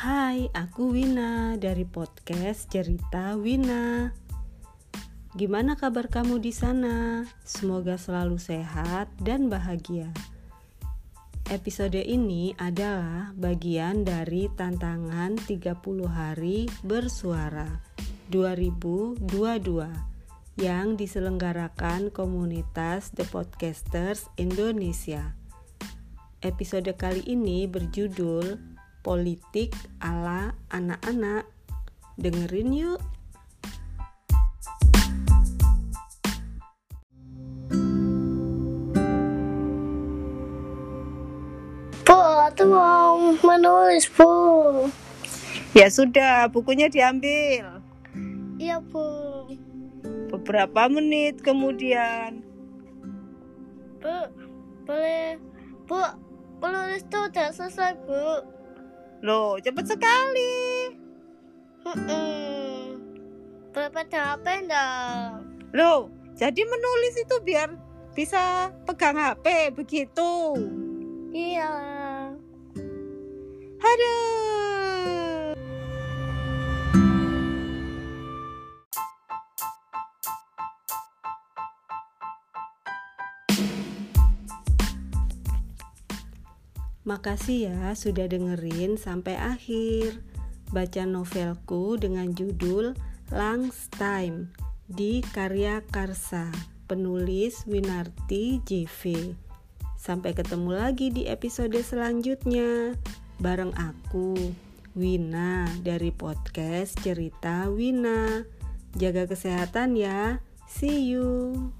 Hai, aku Wina dari podcast Cerita Wina. Gimana kabar kamu di sana? Semoga selalu sehat dan bahagia. Episode ini adalah bagian dari tantangan 30 hari bersuara 2022 yang diselenggarakan komunitas The Podcasters Indonesia. Episode kali ini berjudul Politik ala anak-anak. Dengerin yuk. Bu, aku mau menulis, Bu. Ya sudah, bukunya diambil. Iya, Bu. Beberapa menit kemudian. Bu, boleh. Bu, menulis itu udah selesai, Bu. Loh, cepat sekali. Pegang HP enggak? Loh, jadi menulis itu biar bisa pegang HP begitu. Iya. Aduh. Makasih ya sudah dengerin sampai akhir. Baca novelku dengan judul Lang's Time di Karya Karsa, penulis Winarti JV. Sampai ketemu lagi di episode selanjutnya bareng aku, Wina dari podcast Cerita Wina. Jaga kesehatan ya. See you.